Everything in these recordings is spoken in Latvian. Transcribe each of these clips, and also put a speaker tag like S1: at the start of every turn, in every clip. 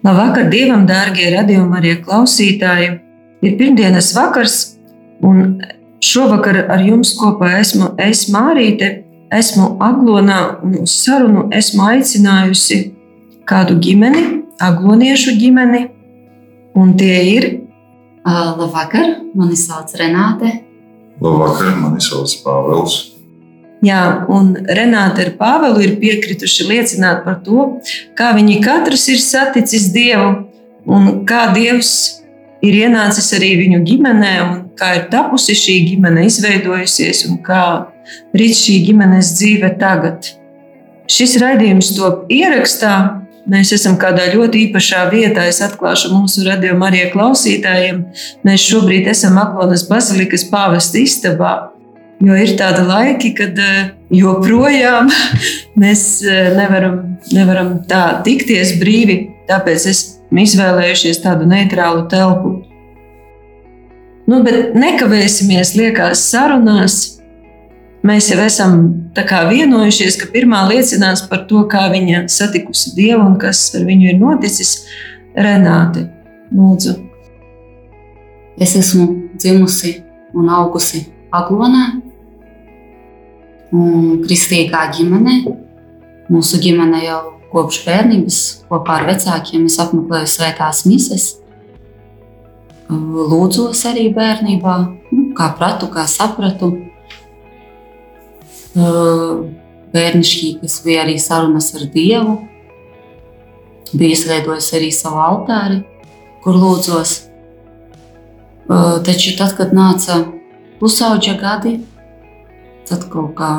S1: Labvakar, Dievam, dārgie radījumi, arī klausītāji. Ir pirmdienas vakars, un šovakar ar jums kopā esmu es Mārīte. Esmu Aglonā un uz sarunu esmu aicinājusi kādu ģimeni, agloniešu ģimeni, un tie ir
S2: labvakar, mani sauc Renāte.
S3: Labvakar, mani sauc Pāvils.
S1: Jā, un Renāte ar Pāvelu ir piekrituši liecināt par to, kā viņi katrs ir saticis Dievu un kā Dievs ir ienācis arī viņu ģimenē, un kā ir tapusi šī ģimene, izveidojusies un kā rit šī ģimenes dzīve tagad. Šis raidījums top ierakstā. Mēs esam kādā ļoti īpašā vietā. Es atklāšu mūsu radiokamā arī klausītājiem. Mēs šobrīd esam Aklonas bazilikas pāvesta istabā. Jo ir tādi laiki, kad eh, joprojām mēs eh, nevaram, nevaram tā tikties brīvi. Tāpēc esmu izvēlējušies tādu neitrālu telpu. Nu, bet nekavēsimies liekās sarunās. Mēs jau esam vienojušies, ka pirmā liecinās par to, kā viņa satikusi Dievu un kas ar viņu ir noticis. Renāte, lūdzu.
S2: Es esmu dzimusi un augusi Aglonā, kristīgā ģimenē. Mūsu ģimene jau kopš bērnības kopā ar vecākiem es apmeklēju svētās mises. Lūdzos arī bērnībā, nu, kā pratu, kā sapratu. Bērnišķīgas bija arī sarunas ar Dievu. Bija izveidojis arī savu altāri, kur lūdzos. Taču tad, kad nāca pusauģa gadi, tad kaut kā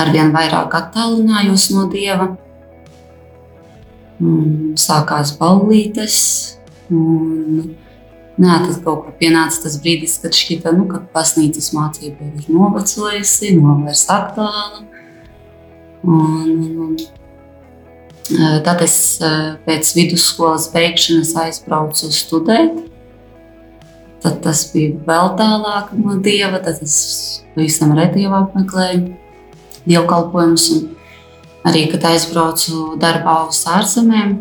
S2: arvien vairāk attālinājos no Dieva. Sākās ballītes, un nē, tad kaut kā pienāca tas brīdis, kad šķita, nu, ka pasnīcas mācība ir novecojusi, nav vairs aktuāla. Un, un, tad es pēc vidusskolas beigšanas aizbraucu studēt. Tad tas bija vēl tālāk no dieva. Tad es pavisam reti jau apmeklēju dievkalpojumus. Arī, kad aizbraucu darbā uz ārzemēm,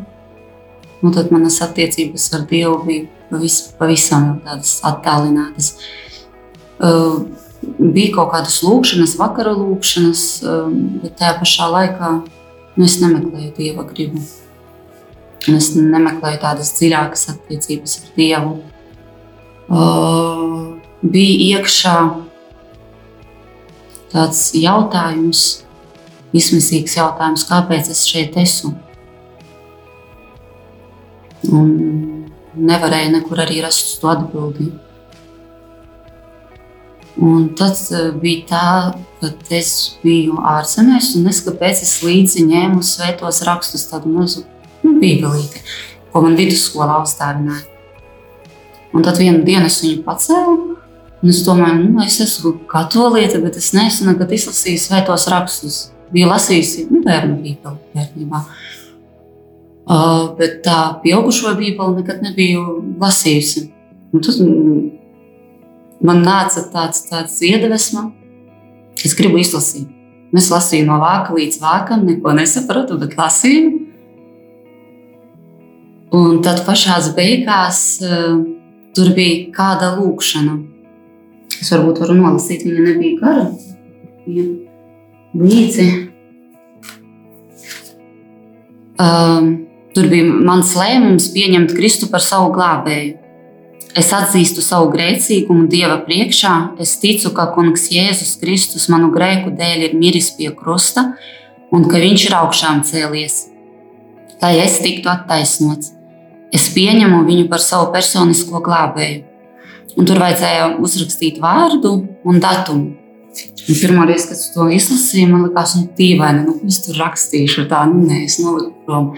S2: nu, tad manas attiecības ar Dievu bija pavis, pavisam tādas attālinātas. Uh, bija kaut kādas lūkšanas, vakara lūkšanas, uh, bet tajā pašā laikā nu, es nemeklēju Dieva gribu. Un es nemeklēju tādas dziļākas attiecības ar Dievu. Uh, bija iekšā tāds jautājums, izmisīgs jautājums, kāpēc es šeit esmu. Un nevarēju nekur arī rast to atbildību. Un tad bija tā, ka es biju ārzemēs, un es kāpēc es līdzi ņēmu svētos rakstus, tādu mazu nu, bībelīti, ko man vidusskolā uzdāvināja. Un tad vienā dienā es viņu pacēlu, un es domāju, nu, es esmu katoliete, bet es neesmu nekad izlasījis svētos rakstus. Biju lasījusi nu, bērnu bībeli bērnībā. Uh, bet tā pieaugušo bībeli nekad nebiju lasījusi. Un tad man nāca tāds, tāds iedvesma, es gribu izlasīt. Es lasīju no vāka līdz vākam, neko nesapratu, bet lasīju. Un tad pašā beigās uh, tur bija kāda lūkšana. Es varbūt varu nolasīt, viņa nebija gara. Ja. Līdzi. Um, tur bija mans lēmums pieņemt Kristu par savu glābēju. Es atzīstu savu grēcīgumu Dieva priekšā. Es ticu, ka Kungs Jēzus Kristus manu grēku dēļ ir miris pie krusta un ka Viņš ir augšām cēlies, lai es tiktu attaisnots. Es pieņemu viņu par savu personisko glābēju. Un tur vajadzēja uzrakstīt vārdu un datumu. Un pirmā reize, kad es to izlasīju, man liekas, nu, dīvaini, nu, es tur rakstīšu, tā, nu, nē, es noliku prom.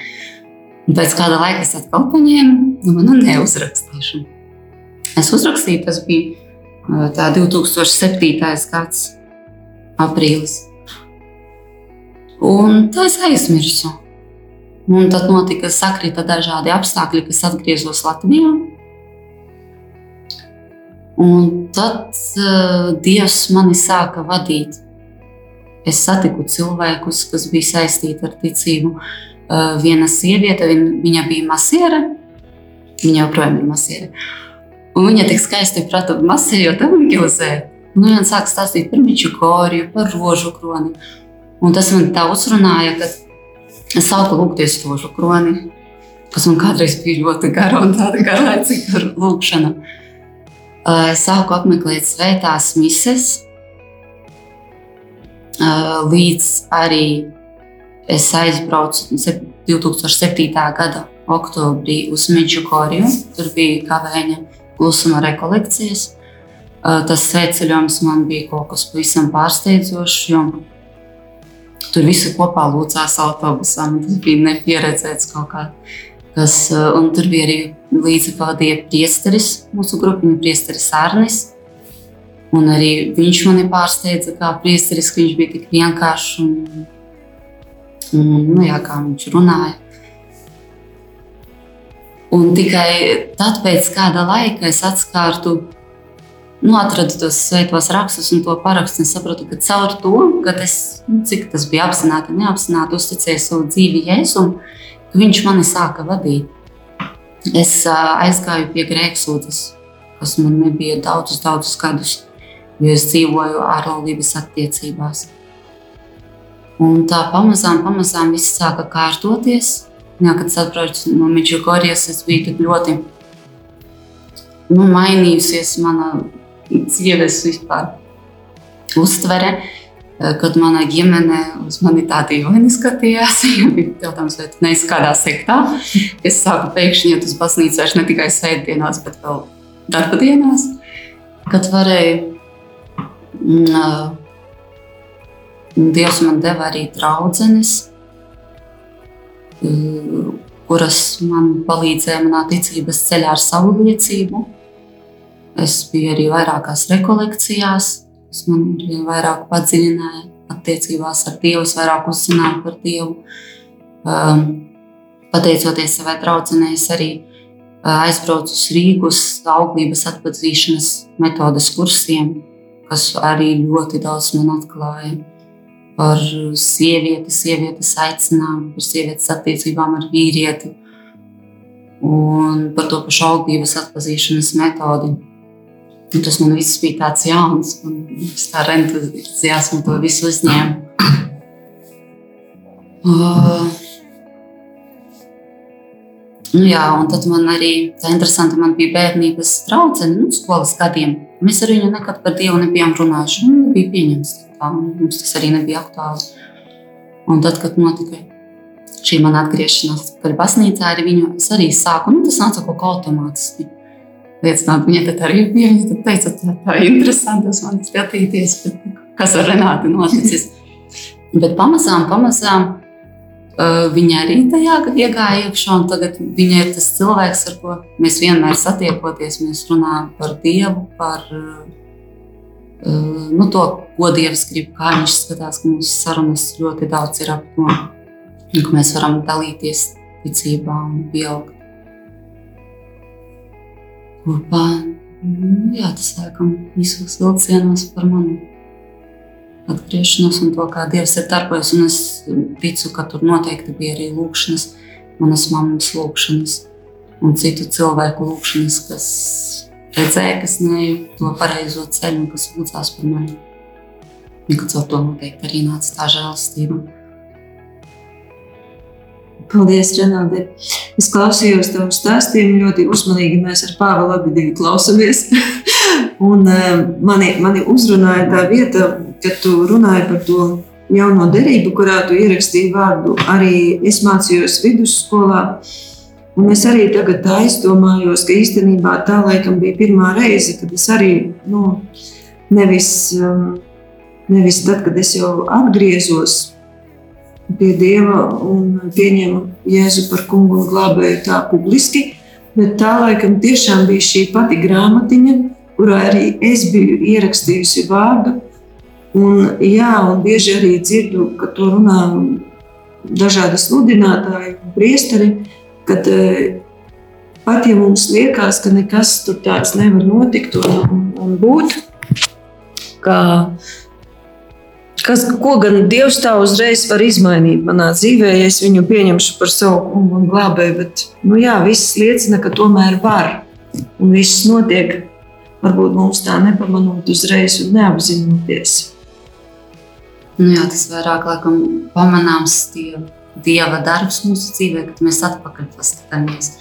S2: Un pēc kāda laika es atkal paņēmu, nu, nu neuzrakstīšu. Es uzrakstīju, tas bija tā 2007. gads, aprīlis. Un tā es aizmirsu. Un tad notika sakrita dažādi apstākļi, kas atgriezos Latvijā. Un tad uh, Dievs mani sāka vadīt. Es satiku cilvēkus, kas bija saistīti ar ticību. Uh, viena sieviete, viņ, viņa bija masiere, viņa joprojām ir masiere. Un viņa tik skaisti prata masējot evangelizēt. Nu, viņa sāk stāstīt par miču koriju, par rožu kroni. Un tas man tā uzrunāja, ka es sāku lūgties rožu kroni, kas man kādreiz bija ļoti gara un tāda garlaicīga lūkšana. Uh, Es sāku apmeklēt svētās mises, uh, līdz arī es aizbraucu sep- 2007. gada oktobrī uz Meģikoriju. Tur bija kavēņa klusuma rekolekcijas. Uh, Tas sveceļojums man bija kaut kas pavisam pārsteidzošs, jo tur visi kopā lūdzās autobusā. un Tas bija nepieredzēts kaut kā. Kas, uh, un tur bija arī līdzi pavadīja priesteris, mūsu grupiņa priesteris Arnis. Un arī viņš mani pārsteidza kā priesteris, ka viņš bija tik vienkāršs un, un nu, jā, kā viņš runāja. Un tikai tad, pēc kāda laika, es atskārtu, nu, atradu tos svētos rakstus un to parakstu. Es sapratu, ka caur to, ka es, nu, cik tas bija apzināti, neapzināti, uzticēju savu dzīvi Jēzum, ka viņš mani sāka vadīt. Es ā, aizgāju pie grēksūdzes, kas man nebija daudzus, daudzus gadus, jo es dzīvoju ārlaulības attiecībās. Un tā pamazām, pamazām viss sāka kārtoties. Jā, kad es atbraucu no Meģikorijas, es biju tik ļoti nu, mainījusies mana dzīves vispār uztvere. Kad mana ģimene uz mani tā dīvaini skatījās, ja bija jautājums, vai tu neesi kādā sektā. Es sāku pēkšņi iet uz baznīcu vairs ne tikai svētdienās, bet vēl darba dienās, kad varēju. mm, Dievs man deva arī draudzenes, kuras man palīdzēja manā ticības ceļā ar savu liecību. Es biju arī vairākās rekolekcijās, kas man vairāk padziļināja attiecībās ar Dievu, es vairāk uzzināju par Dievu. Um, pateicoties savai draudzenei, es arī uh, aizbraucu uz Rīgas auglības atpazīšanas metodes kursiem, kas arī ļoti daudz man atklāja par sievieti, sievietes aicinājumu, par sievietes attiecībām ar vīrieti un par to pašu auglības atpazīšanas metodi. Un tas man viss bija tāds jauns, un es tā ar entuziasmu to visu uzņēmu. Uh, Nu jā, un tad man arī tā interesanti, man bija bērnības draudzene, nu, skolas gadiem. Mēs ar viņu nekad par Dievu nebijām runājuši. Nu, nebija pieņemts tā, mums tas arī nebija aktuāli. Un tad, kad notika šī mana atgriešanās atpakaļ baznīcā, ar viņu es arī sāku, nu, tas nāca kaut kā automātiski. Liecināt, viņa tad arī bija, viņa tad teica, tā, tā ir interesanti, tas man skatīties, kas ar Renāti noticis. Bet pamazām, pamazām Uh, Viņa arī tajā iegāja iekšā, un tagad viņa ir tas cilvēks, ar ko mēs vienmēr satiekoties. Mēs runājam par Dievu, par uh, nu, to, ko Dievs grib, kā Viņš skatās, ka mūsu sarunas ļoti daudz ir ap to, ka mēs varam dalīties ticībā un pieaugt kopā. Nu, Jā, tas laikam visos vilcienos par mani atgriešanos un to, kā Dievs ir darbojies. Un es ticu, ka tur noteikti bija arī lūkšanas, manas mammas lūkšanas un citu cilvēku lūkšanas, kas redzēja, kas neju to pareizo ceļu un kas lūdzās par mani. Un ka caur to noteikti arī nāca tā žēlastība.
S1: Paldies, Renāde. Es klausījos tavu stāstījumu ļoti uzmanīgi. Mēs ar Pāvilu abi divi klausāmies. Un eh, mani, mani uzrunāja tā vieta, kad tu runāji par to jauno derību, kurā tu ierakstīji vārdu. Arī es mācījos vidusskolā. Un es arī tagad aizdomājos, ka īstenībā tā laikam bija pirmā reize, kad es arī nu, nevis, um, nevis tad, kad es jau atgriezos pie Dieva un pieņēmu Jēzu par kungu un glābēju tā publiski, bet tā laikam tiešām bija šī pati grāmatiņa, kurā arī es biju ierakstījusi vārdu. Un, jā, un bieži arī dzirdu, ka to runā dažādi sludinātāji un priesteri, kad eh, pat ja mums liekas, ka nekas tāds nevar notikt un, un, un būt, ka, kas, ko gan Dievs tā uzreiz var izmainīt manā dzīvē, ja es viņu pieņemšu par savu kungu un glābēju. Bet, nu jā, viss liecina, ka tomēr var. Un viss notiek, varbūt mums tā nepamanot uzreiz un neapzinoties.
S2: Nu, jā, tas vairāk laikam pamanāms tie Dieva darbs mūsu dzīvē, kad mēs atpakaļ paskatāmies.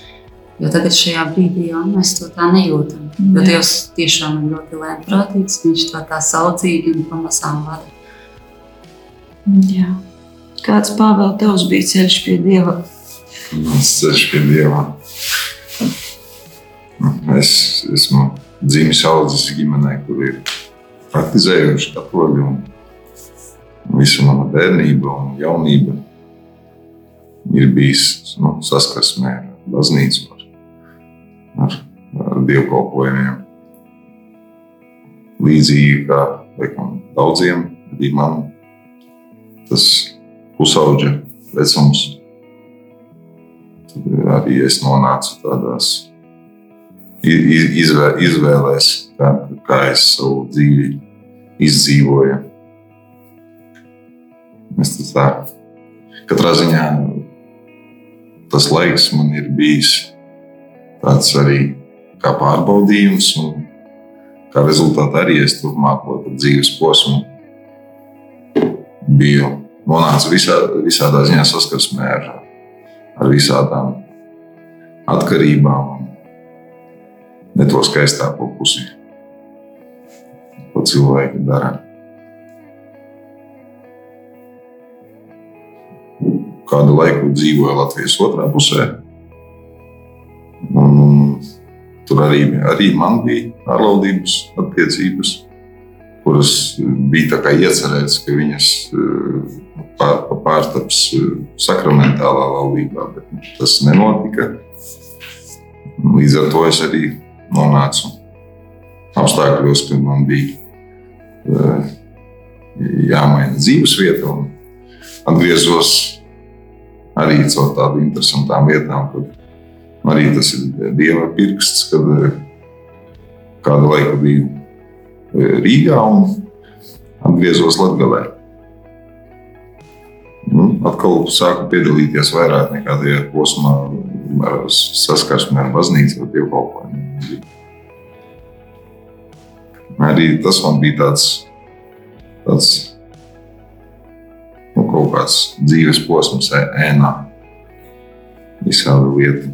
S2: Jo tagad šajā brīdī jau mēs to tā nejūtam. Jo. Dievs tiešām ir ļoti lēnprātīgs, viņš to tā saucīgi un pamazām vada.
S1: Jā. Kāds Pāvēl tavs bija ceļš pie Dieva?
S3: Mans ceļš pie Dieva. Es esmu dzimis audzis ģimenē, kur ir praktizējuši katoļi. un Visa mana bērnība un jaunība ir bijis nu, saskarsmē ar baznīcu, ar, ar, dievkalpojumiem. Līdzīgi kā laikam, daudziem, arī man pusauģa vecums. Tad arī es nonācu tādās izvē, izvēlēs, kā, kā es savu dzīvi izdzīvoju. Es tā, katrā ziņā tas laiks man ir bijis tāds arī kā pārbaudījums, un kā rezultātā arī es turpmāko dzīves posmu biju nonācis visā, visādā ziņā saskarsmē ar, ar visādām atkarībām, ne to skaistāko pusi, ko cilvēki dara. Kādu laiku dzīvoju Latvijas otrā pusē. Un, un, tur arī, arī man bija ārlaudības attiecības, kuras bija iecerētas, ka viņas eh, pār, pārtaps eh, sakramentālā laulībā, bet tas nenotika. Līdz ar to es arī nonācu apstākļos, kad man bija eh, jāmaina dzīves vieta un atgriezos arī caur tādām interesantām lietām, kad arī tas ir Dieva pirksts, kad kādu laiku biju Rīgā un atgriezos Latvijā. Nu, atkal sāku piedalīties vairāk nekā tajā posmā, ar saskarsmē ar baznīcu vai dievkalpojumu. Arī tas man bija tāds, tāds nu, kaut kāds dzīves posms, ēnā, visādi lieta.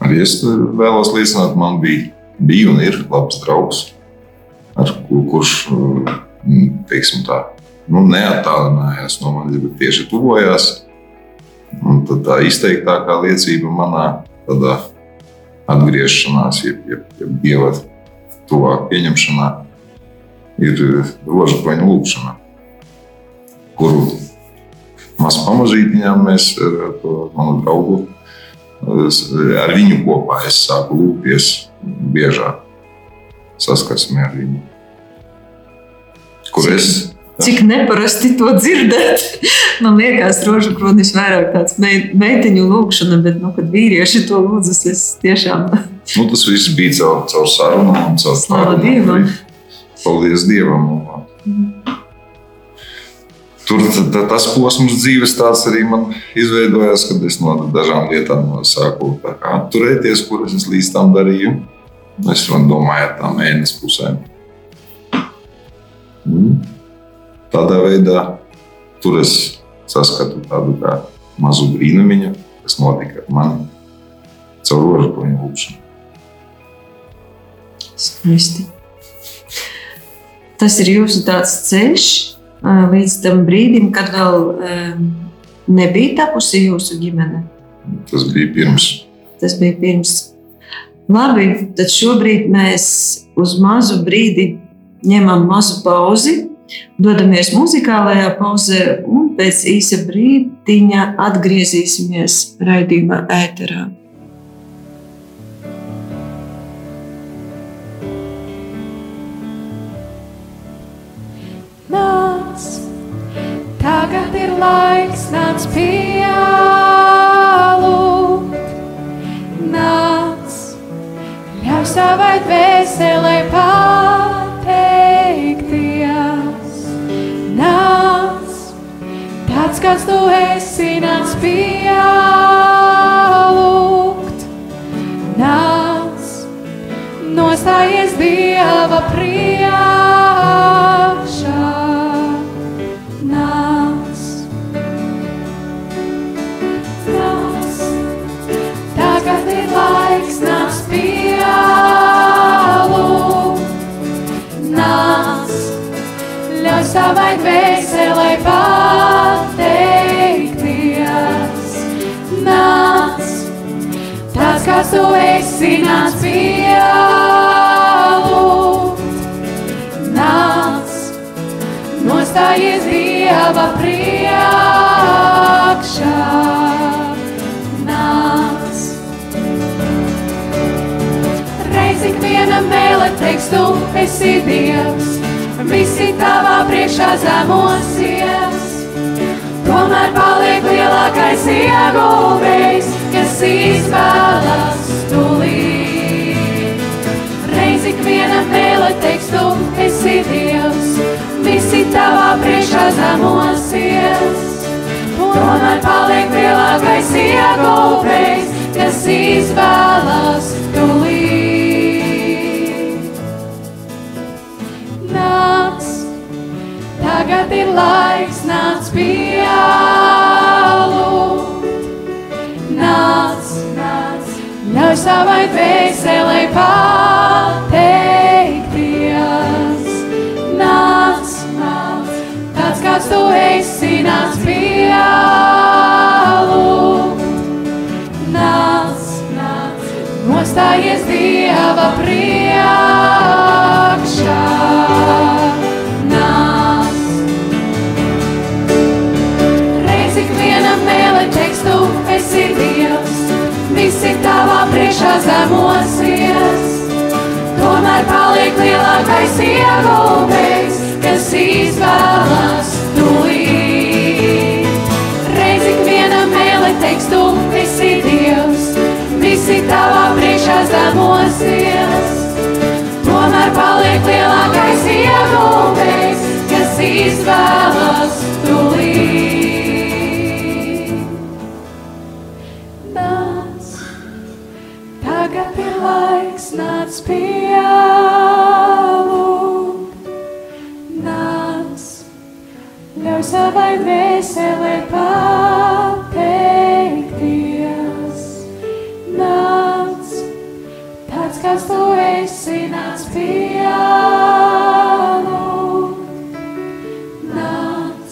S3: Arī es vēlos liecināt, man bija, bija un ir labs draugs, ar kur, kurš mm, teiksim, tā, nu, neattālinājās no manis, bet tieši tuvojās. Un tā izteiktākā liecība manā tādā atgriešanās, jeb, jeb, jeb dieva tuvāk pieņemšanā, ir rožu koņa lūkšana, kuru maz pamazītiņām mēs ar to manu draugu, ar viņu kopā es sāku lūgties biežāk saskarsmē ar viņu. Kur es
S1: Cik neparasti to dzirdēt. Man liekas, rožu kronis vairāk tāds mei- meiteņu lūkšana, bet, nu, kad vīrieši to lūdzas, es tiešām
S3: Nu, tas viss bija caur, caur sarunām, caur
S1: Slava
S3: tādām-
S1: Dievam.
S3: Paldies Dievam! Tur t- t- tas posms dzīves tāds arī man izveidojās, kad es no dažām lietām sāku tā atturēties, kuras es līdz tam darīju. Es domāju, ar tām mēnesi pusēm. Mm. Tādā veidā tur es saskatu tādu kā mazu brīnumiņu, kas notika ar mani caur rožu koņu lūkšanu.
S1: skaisti. Tas ir jūsu tāds ceļš līdz tam brīdim, kad vēl nebija tapusi jūsu ģimene.
S3: Tas bija pirms.
S1: Tas bija pirms. Labi, tad šobrīd mēs uz mazu brīdi ņemam mazu pauzi, dodamies muzikālajā pauzē un pēc īsa brīdiņa atgriezīsimies raidījumā ēterā.
S4: Nāc, tagad ir laiks, nāc pieaugt, nāc, ļauj savai dvēselē pateikties, nāc, tāds, kāds tu esi, nāc pieaugt, nāc, nostājies Dieva priekšā. Savai dvēselē pateikties, nāc, tāds, kāds tu esi, nāc pieaugt, nāc, nostājies Dieva priekšā. Zemosies. Tomēr paliek lielākais ieguvējs, kas izvēlas tulīt. Reiz ik vienam mēlē teiks, tu esi Dievs, visi tavā priekšā zemosies. Tomēr paliek lielākais ieguvējs, kas izvēlas tulīt. Tagad ir laiks, nāc pieaugt. Nāc, nāc, ļauj savai dvēselē pateikties. Nāc, nāc, tāds kāds tu esi, nāc pieaugt. Nāc, nāc, nostājies Dieva priekšā. Zemosies. Tomēr paliek lielākais ieguvējs, kas izvēlas tulīt. Reiz ik vienam mēlē teiks, tu esi Dievs, visi tavā priekšā zemosies. Tomēr paliek lielākais ieguvējs, kas izvēlas tulīt. Laiks, nāc pieaugt. Nāc, ļauj savai dvēselē pateikties. Nāc, tāds, kas tu esi, nāc pieaugt. Nāc,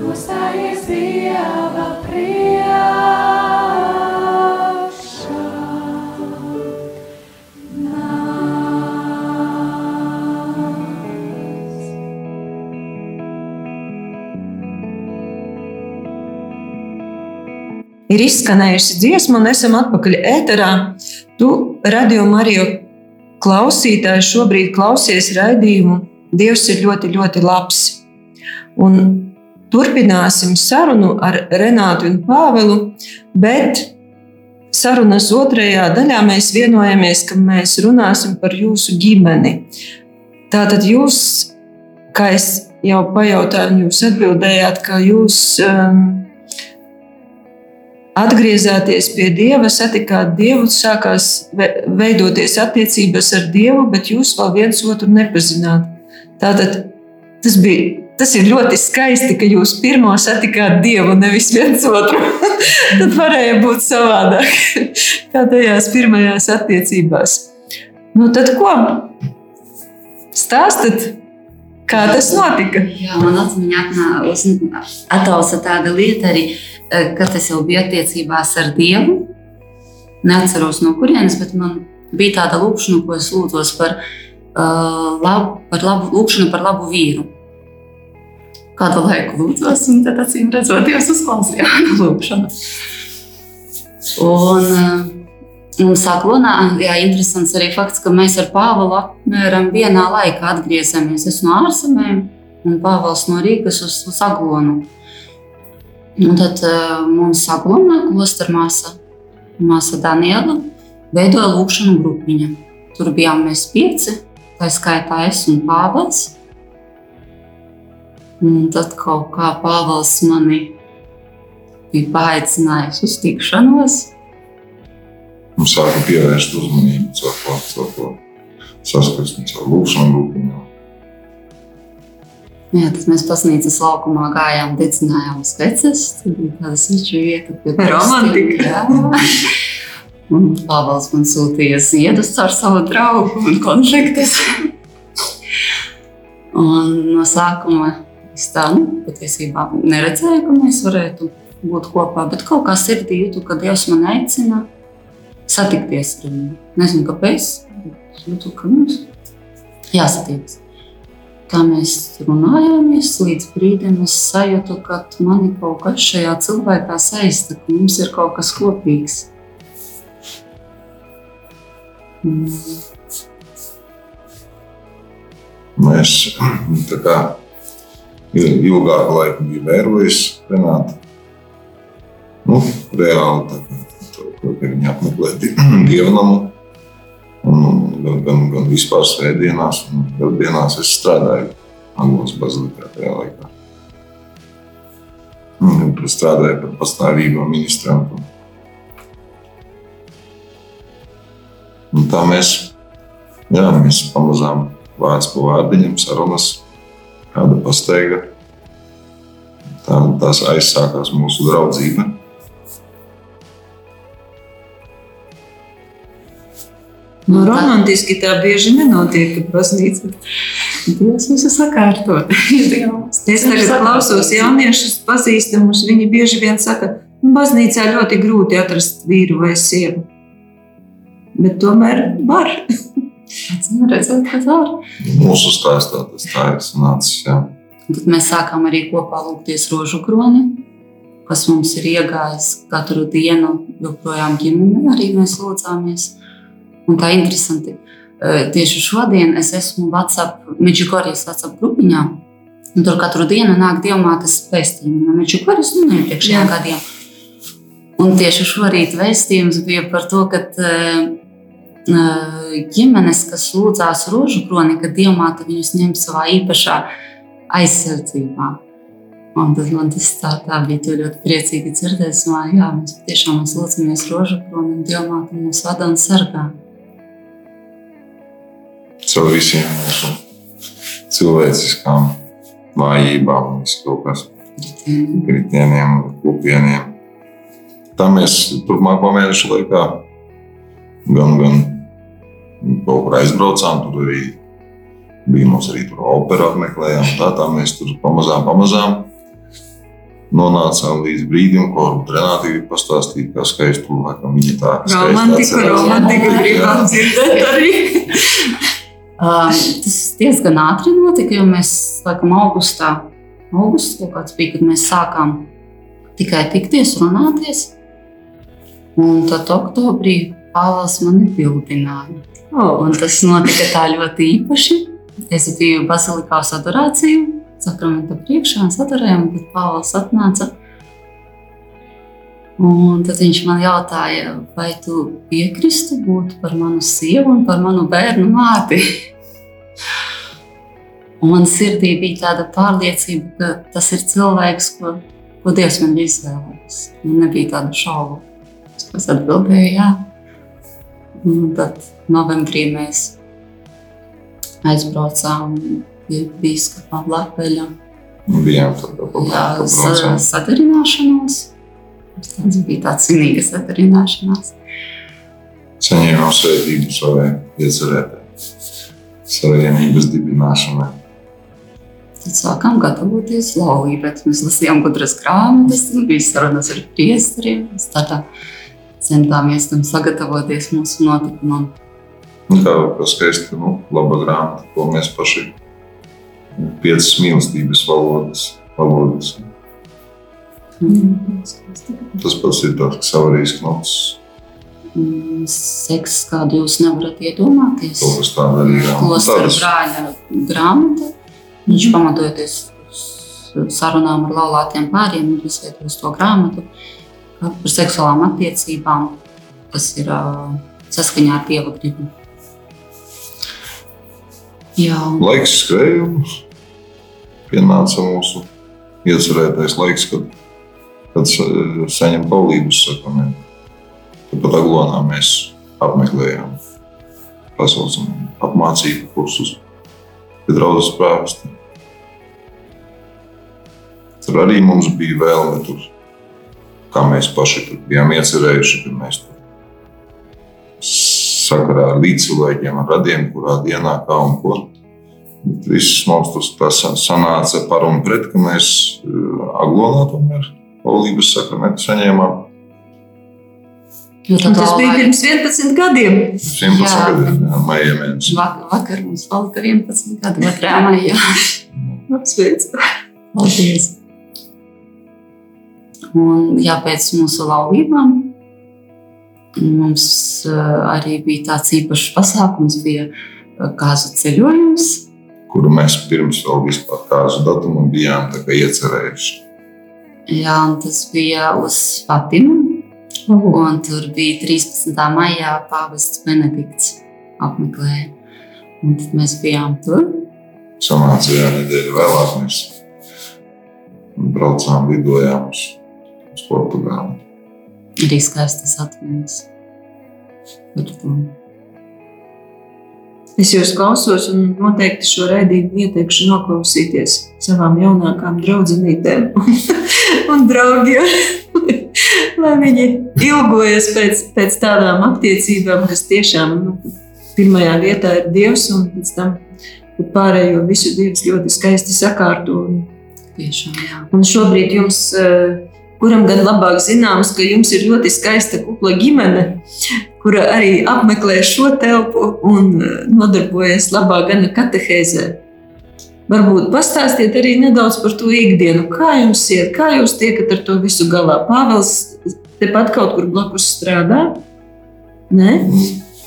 S4: nostājies Dieva priekšā.
S1: Ir izskanējusi dziesma, un esam atpakaļ ēterā. Tu, radio Mariju klausītāji, šobrīd klausies raidījumu. Dievs ir ļoti, ļoti labs. Un turpināsim sarunu ar Renātu un Pāvelu, bet sarunas otrajā daļā mēs vienojamies, ka mēs runāsim par jūsu ģimeni. Tātad jūs, kā es jau pajautāju, jūs atbildējāt, ka jūs um, atgriezāties pie Dieva, satikāt Dievu, sākās ve- veidoties attiecības ar Dievu, bet jūs vēl viens otru nepazināt. Tātad tas bija. Tas ir ļoti skaisti, ka jūs pirmo satikāt Dievu, nevis viens otru. Tad varēja būt savādāk, kā tajās pirmajās attiecībās. Nu, tad ko? Stāstat, Kā tas notika?
S2: Jā, man atmiņā atnāca tāda lieta arī, eh, kad es jau biju attiecībās ar Dievu. Neatceros no kurienes, bet man bija tāda lūkšana, ko es lūdzos par, uh, labu, par labu, lūkšanu par labu vīru. Kādu laiku lūdzos, un tad acīm redzot, Dievs uzklausīja manu lūkšanu. Un, uh, Un Sāklonā, jā, interesants arī fakts, ka mēs ar Pāvelu apmēram vienā laikā atgriezāmies. Es no ārzemēm un Pāvils no Rīgas uz, uz Aglonu. Un tad uh, mums Aglonā klostra māsa, māsa Daniela, veidoja lūkšanu grupiņu. Tur bijām mēs pieci, tā skaitā es un Pāvils. Un tad kaut kā Pāvils mani bija paaicinājis uz tikšanos.
S3: Mums sāka pievērst uzmanību caur ko, caur ko saskarsmi, caur lūkšanu grupiņām.
S2: Jā, tad mēs pasnīcas laukumā gājām, dedzinājām sveces. Tur bija tāda sveču vieta, pie
S1: Romantika.
S2: Jā. Un Pāvils man sūtīja ziedus ar savu draugu un konfliktus. un no sākuma es tā, nu, patiesībā neredzēju, ka mēs varētu būt kopā, bet kaut kā sirdī jūtu, ka Dievs man aicina satikties ar viņu. Nezinu, kāpēc, jūtu, ka mums jāsatiekas. Tā mēs runājāmies, līdz brīdim es sajūtu, ka man ir kaut kas šajā cilvēkā saista, ka mums ir kaut kas kopīgs. Mm.
S3: Mēs tā kā il- ilgāku laiku biju vērojis Renātu. Nu, reāli tā kā viņa apmeklēt dievnamu. Gan, gan, gan vispār svētdienās, un vēl dienās es strādāju Anglas bazilikā tajā laikā. Tur strādāju par pastāvīgo ministrantu. Un tā mēs, jā, mēs pamazām vārds pa vārdiņam sarunas, kāda pasteiga. Tā, tās aizsākās mūsu draudzība.
S1: Nu, romantiski tā bieži nenotiek, ka baznīca.
S2: Dievs visu sakārto.
S1: Es tagad klausos jauniešus pazīstamus. Viņi bieži vien saka, ka baznīcā ļoti grūti atrast vīru vai sievu. Bet tomēr var.
S2: Acīm redzot, ka tā ir.
S3: Mūsu stāstā tas tā ir sanācis. Jā.
S2: Tad mēs sākām arī kopā lūgties rožu kroni, kas mums ir iegājis katru dienu. Joprojām ģimenē arī mēs lūdzāmies. Un tā ir interesanti. Tieši šodien es esmu WhatsApp, Meģikorijas WhatsApp grupiņā. Tur katru dienu nāk dievmātes vēstījumi no Meģikorijas un no iepriekšējiem gadiem. Un tieši šorīt vēstījums bija par to, ka ģimenes, kas lūdzās rožu kroni, ka dievmāte viņus ņem savā īpašā aizsardzībā. Un tad man tas tā, tā bija ļoti priecīgi dzirdēt. Jā, mēs tiešām lūdzamies rožu kroni un dievmāte mūs vada un sargā.
S3: Caur visiem mūsu cilvēciskām vājībām, un visu kas kritieniem, kopieniem. Tā mēs turpmāko mēnešu laikā gan, gan kaut kur aizbraucām, tur arī bija mums arī tur opera apmeklējām. Tā, tā mēs tur pamazām, pamazām nonācām līdz brīdim, ko Renāte grib pastāstīt, kā skaistu laikam viņa tā skaisti
S1: Romantika, romantika gribam dzirdēt arī.
S2: Um, tas diezgan ātri notika, jo mēs laikam augustā, kāds bija, kad mēs sākām tikai tikties, runāties. Un tad oktobrī Pāvils mani bildināja.
S1: Oh,
S2: Un tas notika tā ļoti īpaši. Es biju Basilikā uz adorāciju, sakramenta priekšā, un adorējām, un tad Pāvils atnāca. Un tad viņš man jautāja, vai tu piekristu būt par manu sievu un par manu bērnu māti. Un man sirdī bija tāda pārliecība, ka tas ir cilvēks, ko, ko Dievs man ir izvēlējis. Man nebija tādu šaubu. Es atbildēju, jā. Un tad novembrī mēs aizbraucām pie Bīskapa Latvijas.
S3: Bijām tur jau
S2: Tas bija tāds svinīgs sadarināšanās.
S3: Saņēmām svētību savai iecerētai savienības dibināšanai.
S2: Tad sākām gatavoties laulībai. Mēs lasījām gudras grāmatas, un bija sarunas ar priesteriem. Tādā centāmies tam sagatavoties mūsu notikumam.
S3: Nu, kā jau skaisti, nu, laba grāmata, ko mēs paši piecas mīlestības valodas. valodas. Tas pats ir tāds savarījis knots,
S2: Mm, Seks, kādu jūs nevarat iedomāties.
S3: kaut kas tāds arī. Tādas-
S2: brāļa grāmata. Viņš pamatojoties uz sarunām ar laulātiem pāriem, ir izveidojis to grāmatu par seksuālām attiecībām, kas ir saskaņā ar dieva gribu. Jā,
S3: Laiks skrēja, un pienāca mūsu iecerētais laiks, kad, kad sa- saņem paulības sakramentu. Tāpat Aglonā mēs apmeklējām pasaules apmācību kursus pie draudzes prāvesta. Tur arī mums bija vēlme tur, kā mēs paši tur bijām iecerējuši, ka mēs tur sakarā ar līdzcilvēkiem, ar radiem, kurā dienā, kā un ko. Bet Viss mums tas sanāca par un pret, ka mēs eh, Aglonā tomēr laulības sakramentu saņēmām.
S2: tad
S1: tas bija
S2: laulāji-
S1: pirms 11 gadiem.
S3: 11
S2: Jā.
S3: gadiem, jā, maijā mēnesī.
S2: Vak- Vakar mums palika 11 gadu, 2. maijā.
S1: Apsveic.
S2: Paldies! Un, jā, pēc mūsu laulībām mums uh, arī bija tāds īpašs pasākums, bija uh, kāzu ceļojums.
S3: kuru mēs pirms vēl vispār kāzu datumu bijām tā kā iecerējuši.
S2: Jā, tas bija uz Fatimu. Un tur bija 13. maijā pāvests Benedikts apmeklēja. Un tad mēs bijām tur.
S3: Sanāca jā, nedēļa vēlāk, mēs braucām, lidojām uz, uz Portugāli.
S2: Arī skaistas atmiņas par to.
S1: Es jūs klausos, un noteikti šo raidījumu ieteikšu noklausīties savām jaunākām draudzenītēm un draugiem. Lai viņi ilgojas pēc, pēc tādām attiecībām, kas tiešām nu, pirmajā vietā ir Dievs, un pēc tam pārējo visu Dievs ļoti skaisti sakārto. Un,
S2: Tiešām, jā.
S1: un šobrīd jums, eh, kuram gan labāk zināms, ka jums ir ļoti skaista kupla ģimene, kura arī apmeklē šo telpu un eh, nodarbojas labā gana katehēzē. Varbūt pastāstiet arī nedaudz par to ikdienu. Kā jums iet, kā jūs tiekat ar to visu galā? Pāvils tepat kaut kur blakus strādā. Ne?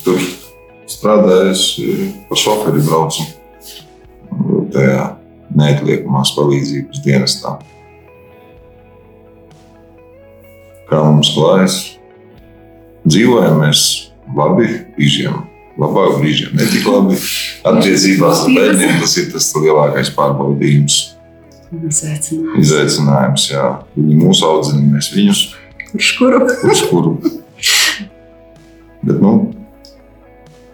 S3: Tur strādājot, pa šoferi braucu tajā neatliekamās palīdzības dienestā. Kā mums klājas? Dzīvojam mēs labi, brīžiem, labāk brīžiem, ne tik labi. Attiecībās ar bērniem tas ir tas lielākais pārbaudījums,
S2: Izaicinājums.
S3: izaicinājums. Jā. Viņi mūs audzina, mēs viņus
S1: Kurš kuru?
S3: uz kuru. Bet, nu,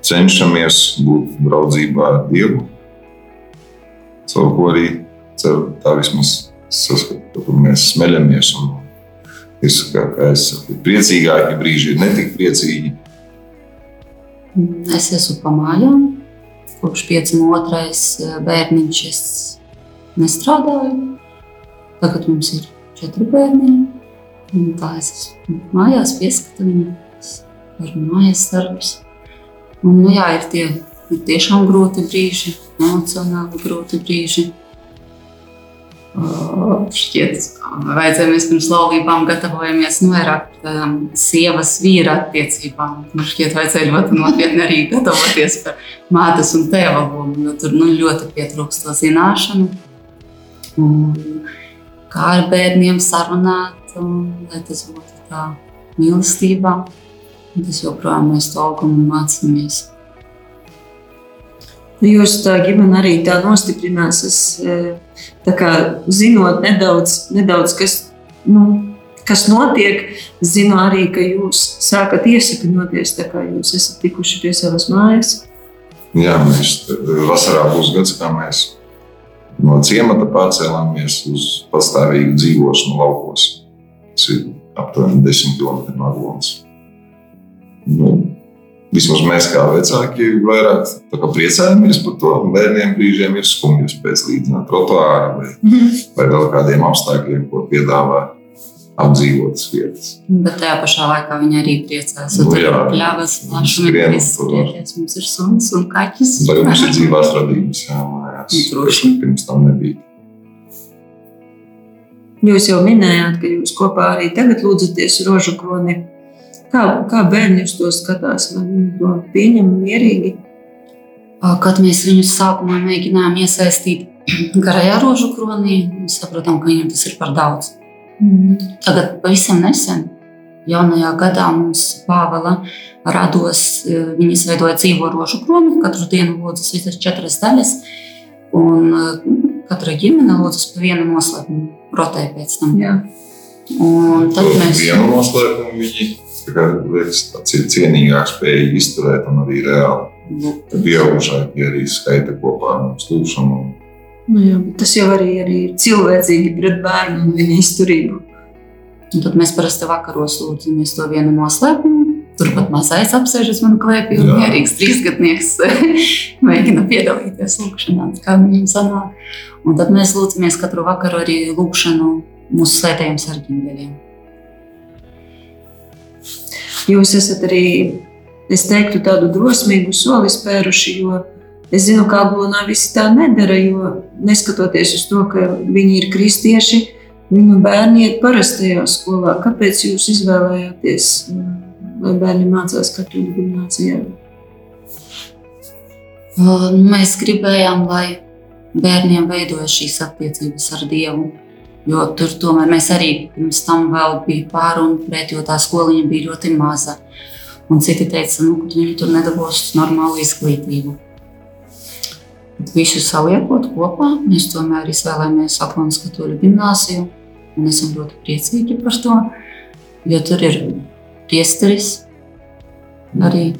S3: cenšamies būt draudzībā ar Dievu. Caur ko arī ceru, tā vismaz saskatu, ka mēs smeļamies. Un es, kā, kā es saku, priecīgāki brīži ir ne tik priecīgi.
S2: Es esmu pa mājām. Kopš pieciem otrais eh, bērniņš es nestrādāju. Tagad mums ir četri bērni. Tā es esmu mājās pieskatāms ar mājas darbus. Un, nu, jā, ir tie ir tiešām grūti brīži, emocionāli grūti brīži. Šķiet, vajadzēja mēs pirms laulībām gatavojamies nu, vairāk tādām sievas vīra attiecībām. Man šķiet, vajadzēja ļoti nopietni arī gatavoties par mātes un tēva lomu, jo tur nu, ļoti pietrūkst to zināšanu. Un kā ar bērniem sarunāt, un, lai tas būtu tā mīlestībā. Tas joprojām mēs to augam un mācāmies.
S1: Jūsu tā ģimene arī tā nostiprinās. Es, eh, tā kā zinot nedaudz, nedaudz kas, nu, kas notiek, zinu arī, ka jūs sākat iesakņoties, tā kā jūs esat tikuši pie savas mājas.
S3: Jā, mēs te- vasarā būs gads, kā mēs no ciemata pārcēlāmies uz pastāvīgu dzīvošanu laukos. Tas ir aptuveni 10 km no Aglons. Nu, Vismaz mēs kā vecāki vairāk tā kā priecājamies par to. Bērniem brīžiem ir skumji pēc līdzināt trotuāru vai, vai vēl kādiem apstākļiem, ko piedāvā apdzīvotas vietas.
S2: Bet tajā pašā laikā viņi arī priecājas.
S3: Nu, jā. tur.
S2: izskrieties. Mums ir suns un kaķis.
S3: Vai mums ir dzīvās radības, jā, mājās,
S2: Droši.
S3: kas pirms tam nebija.
S1: Jūs jau minējāt, ka jūs kopā arī tagad lūdzaties rožu kroni. Kā, kā bērni uz to skatās? Vai viņi to pieņem mierīgi?
S2: Kad mēs viņus sākumā mēģinājām iesaistīt garajā rožu kronī, mēs sapratām, ka viņiem tas ir par daudz. Tagad pavisam nesen, jaunajā gadā mums Pāvela rados, eh, viņi izveidoja dzīvo rožu kroni, katru dienu lūdzas visas četras daļas, un eh, katra ģimene lūdzas pa vienu noslēpumu, rotē pēc tam.
S1: Jā.
S2: Un tad
S3: To
S2: mēs
S3: vienu noslēpumu viņi tā kā, liekas, tāds ir cienīgāk spēja izturēt un arī reāli. Tad pieaugušāki arī skaita kopā ar mums lūšanu.
S1: Nu, jā, tas jau arī, arī ir cilvēcīgi pret bērnu un viņa izturību.
S2: Un tad mēs parasti vakaros lūdzamies to vienu noslēpumu. Turpat mazais apsēžas man klēpī, un mierīgs trīsgadnieks mēģina piedalīties lūkšanā, kā viņam sanāk. Un tad mēs lūdzamies katru vakaru arī lūkšanu mūsu svētajiem sargiņģeļiem.
S1: Jūs esat arī, es teiktu, tādu drosmīgu soli spēruši, es zinu, ka Aglonā visi tā nedara, jo neskatoties uz to, ka viņi ir kristieši, viņu bērni iet parastajā skolā. Kāpēc jūs izvēlējāties, lai bērni mācās katoļu gimnācijā?
S2: Uh, Mēs gribējām, lai bērniem veidojas šīs attiecības ar Dievu. Jo tur tomēr mēs arī pirms tam vēl bija pārunu pret, jo tā skoliņa bija ļoti maza. Un citi teica, nu, ka viņi tur nedabūs normālu izglītību. Bet visu saliekot kopā, mēs tomēr izvēlējāmies Aklanas katoļu gimnāziju. Un esam ļoti priecīgi par to, jo tur ir priesteris arī,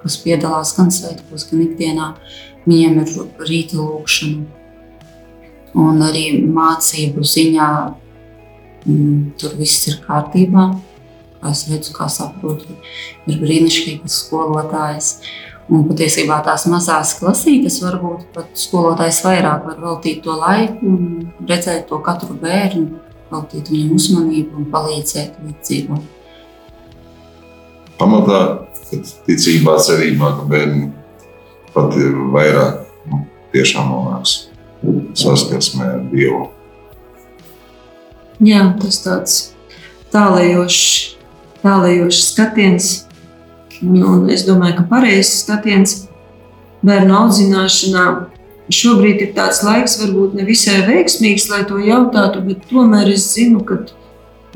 S2: kas piedalās gan svētkos, gan ikdienā. Viņiem ir rīta lūkšana. Un arī mācību ziņā mm, tur viss ir kārtībā. Kā es redzu, kā saprotu, ir brīnišķīgas skolotājas. Un patiesībā tās mazās klasītes varbūt pat skolotājs vairāk var veltīt to laiku un redzēt to katru bērnu, veltīt viņam uzmanību un palīdzēt dzīvot.
S3: Pamatā ticībā, cerībā, ka bērni pat ir vairāk nu, tiešām nonāks saskarsmē ar Dievu.
S1: Jā, tas tāds tālējošs, tālējošs skatiens. Un, un es domāju, ka pareizs skatiens bērnu audzināšanā šobrīd ir tāds laiks, varbūt ne visai veiksmīgs, lai to jautātu, bet tomēr es zinu, ka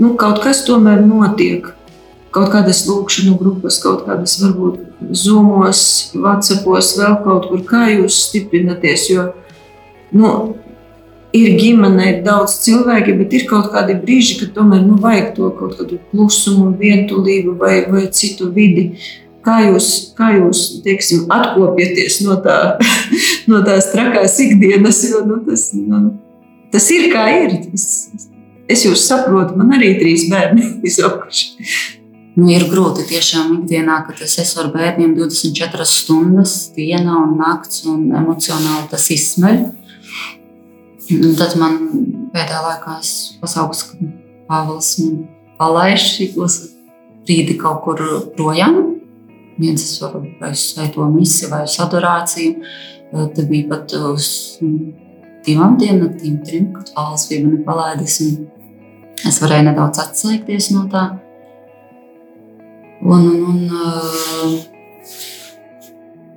S1: nu, kaut kas tomēr notiek. Kaut kādas lūkšanas grupas, kaut kādas varbūt zumos, vācijos, vēl kaut kur, kā jūs stiprināties. Jo nu, ir ģimene, ir daudz cilvēku, bet ir kaut kādi brīži, kad tomēr nu, vajag to kaut kādu klusumu, vientulību vai, vai citu vidi. Kā jūs, kā jūs teiksim, atkopjaties no, tā, no tās trakās ikdienas, jo nu, tas, nu, tas ir kā ir. Es, es jūs saprotu, man arī trīs bērni izauguši.
S2: Nu, ir grūti tiešām ikdienā, kad es esmu ar bērniem 24 stundas, dienā un naktis, un emocionāli tas izsmeļ. Un tad man pēdējā laikā es pasaucu, ka Pāvils man palaiž šos brīdi kaut kur projām. Viens es varu vai uz svēto misiju vai uz adorāciju. Tad bija pat uz divām diennaktīm, trim, kad Pāvils bija mani palaidis. Es varēju nedaudz atslēgties no tā. Un, un, un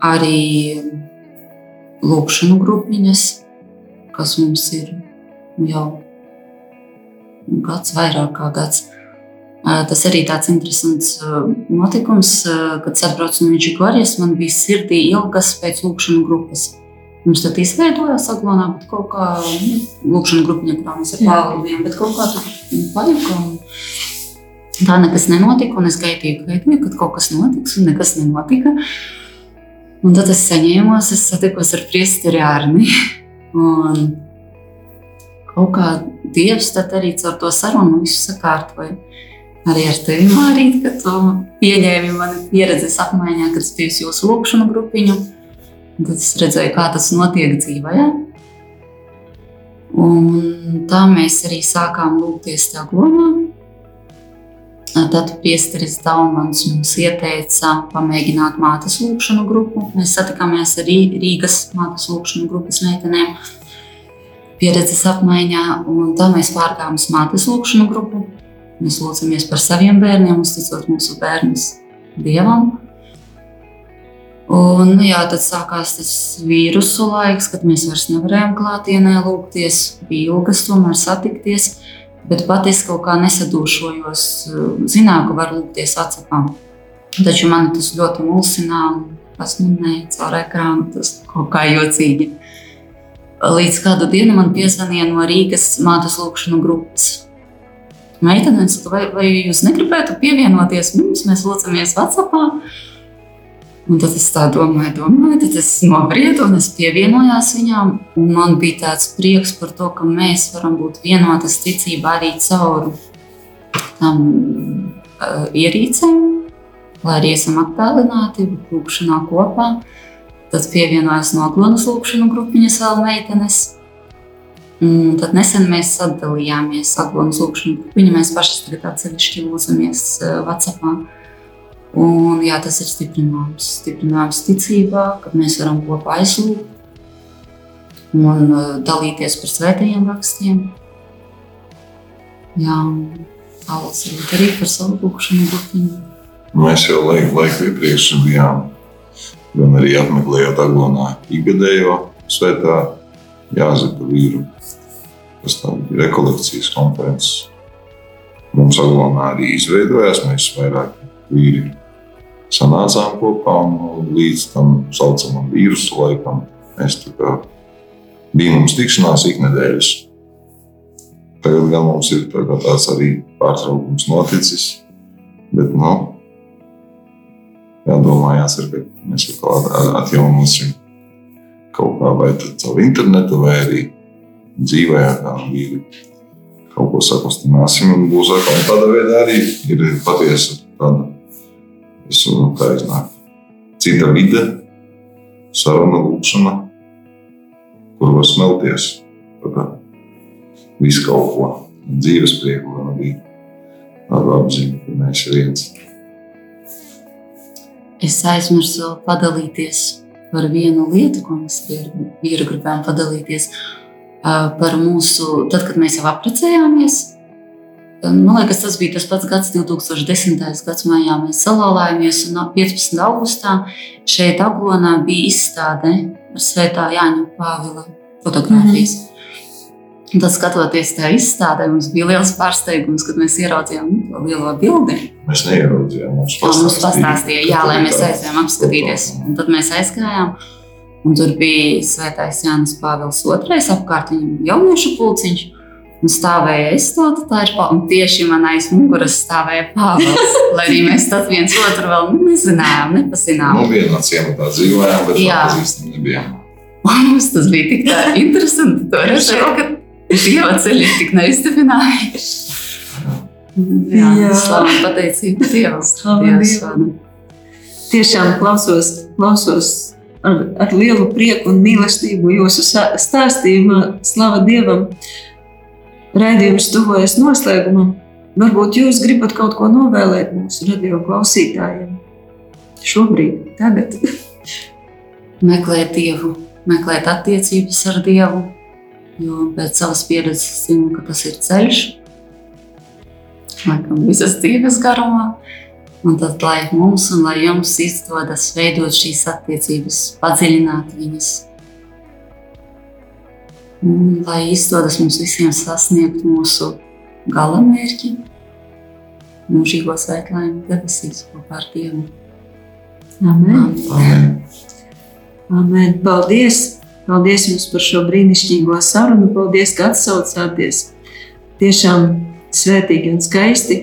S2: arī lūkšanu grupiņas, kas mums ir jau gads, vairāk kā gads. Tas arī tāds interesants notikums, kad es atbraucu no Midžigorjas, man bija sirdī ilgas pēc lūkšanu grupas. Mums tad izveidojās aglonā, bet kaut kā nu, lūkšana grupiņa, kurā mēs ar. Pāvilu bijām, bet kaut kā tur pajuka. Tā nekas nenotika, un es gaidīju, gaidīju, kad kaut kas notiks, un nekas nenotika. Un tad es saņēmos, es satikos ar priesteri Arni. Un kaut kā Dievs arī caur to sarunu visu sakārtoja. arī ar tevi, Mārīt, ka tu pieņēmi mani pieredzes apmaiņā, kad es biju jūsu lūkšanu grupiņu. Tad es redzēju, kā tas notiek dzīvē. Un tā mēs arī sākām lūgties Dagonā. Tad priesteris Daumans mums ieteica pamēģināt mātes lūkšanu grupu. Mēs satikāmies arī Rīgas mātes lūkšanu grupas meitenēm pieredzes apmaiņā, un tā mēs pārgājām uz mātes lūkšanu grupu. Mēs lūdzamies par saviem bērniem, uzticot mūsu bērnus Dievam. Un, nu jā, tad sākās tas vīrusu laiks, kad mēs vairs nevarējām klātienē lūgties. Bija ilgas tomēr satikties, bet pat es kaut kā nesadūšojos. Zināju, ka var lūgties atsakām. Taču man tas ļoti mulsināja, tas nu nē, caur ekrānu tas kaut kā jocīgi. Līdz kādu dienu man piezvanīja no Rīgas mātes lūkšanu grupas. Meitenes, vai, vai jūs negribētu pievienoties mums? Mēs lūdzamies Vācijā. Un tad es tā domāju, domāju, tad es nobriedu un es pievienojos viņām. Un man bija tāds prieks par to, ka mēs varam būt vienotas ticībā arī caur tam uh, ierīcēm, lai arī esam attālināti, lūkšanā kopā. Tad pievienojās no Aglonas lūkšanu grupiņas vēl meitenes. Un tad nesen mēs sadalījāmies Aglonas lūkšanu grupiņā. Mēs paši tagad atsevišķi lūdzamies uh, Vācijā. Un, jā, tas ir stiprinājums, stiprinājums ticībā, ka mēs varam kopā aizlūgt un uh, dalīties par svētajiem rakstiem. Jā, Pāvils arī par savu lūkšanu grupiņu.
S3: Mēs jau laiku, laiku iepriekš bijām, gan arī apmeklējot Aglonā ikgadējo svētā Jāzepa vīru. Tas tā bija rekolekcijas konferences. Mums Aglonā arī izveidojās, mēs vairāk vīri sanācām kopā un līdz tam saucamam vīrusu laikam mēs kā bija mums tikšanās iknedēļas. Tagad gan mums ir tā kā tāds arī pārtraukums noticis, bet nu, jādomā, jācer, ka mēs atkal at- atjaunosim kaut kā vai tad caur internetu vai arī dzīvē, kā vīri kaut ko sakustināsim un būs Tādā veidā arī ir patiesa tāda Es nu, tā iznāk. Cita vide, saruna, lūkšana, kur var smelties. Visu kaut ko dzīves prieku, gan arī tādu apziņu, ka mēs ir viens.
S2: Es aizmirsu padalīties par vienu lietu, ko mēs ar vīru gribējām padalīties. Par mūsu, tad, kad mēs jau apprecējāmies, man liekas, tas bija tas pats gads, 2010. gads maijā. Mēs salauzāmies un 15. augustā šeit, Aglonā, bija izstāde ar Svētā Jāņa Pāvila fotogrāfijas. Mm -hmm. Tad, skatoties tajā izstādē, mums bija liels pārsteigums, kad mēs ieraudzījām nu, to lielo bildi.
S3: Mēs neieraudzījām, mums
S2: Jā, mums pastāstīja, jā, lai mēs aizējām apskatīties. Un tad mēs aizgājām. Un tur bija Svētais Jānis Pāvils II, apkārt viņam jauniešu pulciņš. Un stāvēja aizstāta tā ir pa- un tieši man aiz muguras stāvēja Pāvils. Lai arī mēs tad viens otru vēl nezinājām, nepazinām.
S3: Nu, vienā ciematā dzīvojām, bet
S2: Jā.
S3: pazīstam nebijām.
S2: Un mums tas bija tik tā interesanti to redzēt, ka Dieva ceļi ir tik neiztuvinājuši. Jā,
S1: Jā.
S2: slavu un pateicību Dievam.
S1: Slavu Dievam. Tiešām klausos, klausos ar, ar lielu prieku un mīlestību jūsu stāstījumā. Slava Dievam! Raidījums tuvojas noslēgumam. Varbūt jūs gribat kaut ko novēlēt mūsu radio klausītājiem. Šobrīd, tagad.
S2: meklēt Dievu, meklēt attiecības ar Dievu. Jo pēc savas pieredzes zinu, ka tas ir ceļš, laikam, visas dzīves garumā. Un tad, lai mums un lai jums izdodas veidot šīs attiecības, padziļināt viņas, un lai izdodas mums visiem sasniegt mūsu galamērķi, mūžīgo svētlaimi debesīs kopā ar Dievu.
S1: Amen.
S3: Amen.
S1: Amen. Paldies! Paldies jums par šo brīnišķīgo sarunu. Paldies, ka atsaucāties. Tiešām svētīgi un skaisti.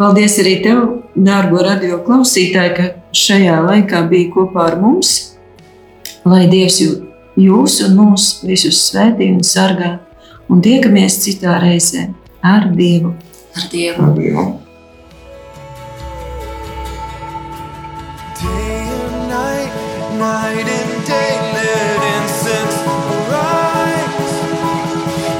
S1: Paldies arī tev, dārgo radio klausītāji, ka šajā laikā bija kopā ar mums. Lai Dievs jū- jūs un mūs visus svētī un sargā. Un tiekamies citā reizē ar Dievu.
S2: Ar Dievu.
S3: Ar Dievu.
S5: night and day let incense arise.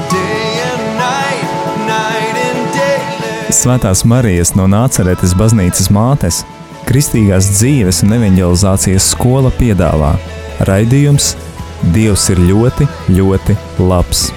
S5: Day and night, night and day let...
S6: Svētās Marijas no Nāceretes baznīcas mātes, Kristīgās dzīves un evanģelizācijas skola piedāvā raidījums Dievs ir ļoti, ļoti labs.